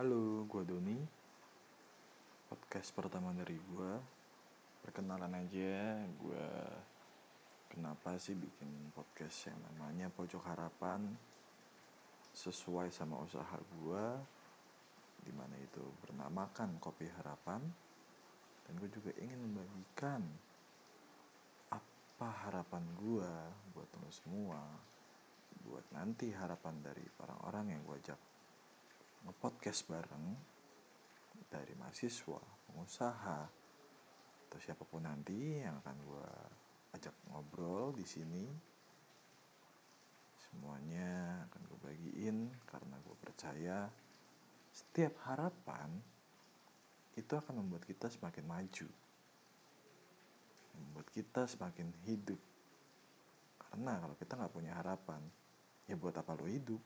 Halo, gue Doni. Podcast pertama dari gue Perkenalan aja Gue Kenapa sih bikin podcast yang namanya Pojok Harapan? Sesuai sama usaha gue Di mana itu bernamakan Kopi Harapan. Dan gue juga ingin membagikan Apa harapan gue Buat lo semua Buat nanti harapan dari orang-orang yang gue ajak nge-podcast bareng dari mahasiswa, pengusaha, atau siapa pun nanti yang akan gue ajak ngobrol di sini. Semuanya akan gue bagiin karena gue percaya setiap harapan itu akan membuat kita semakin maju. Membuat kita semakin hidup. Karena kalau kita nggak punya harapan, ya buat apa lo hidup?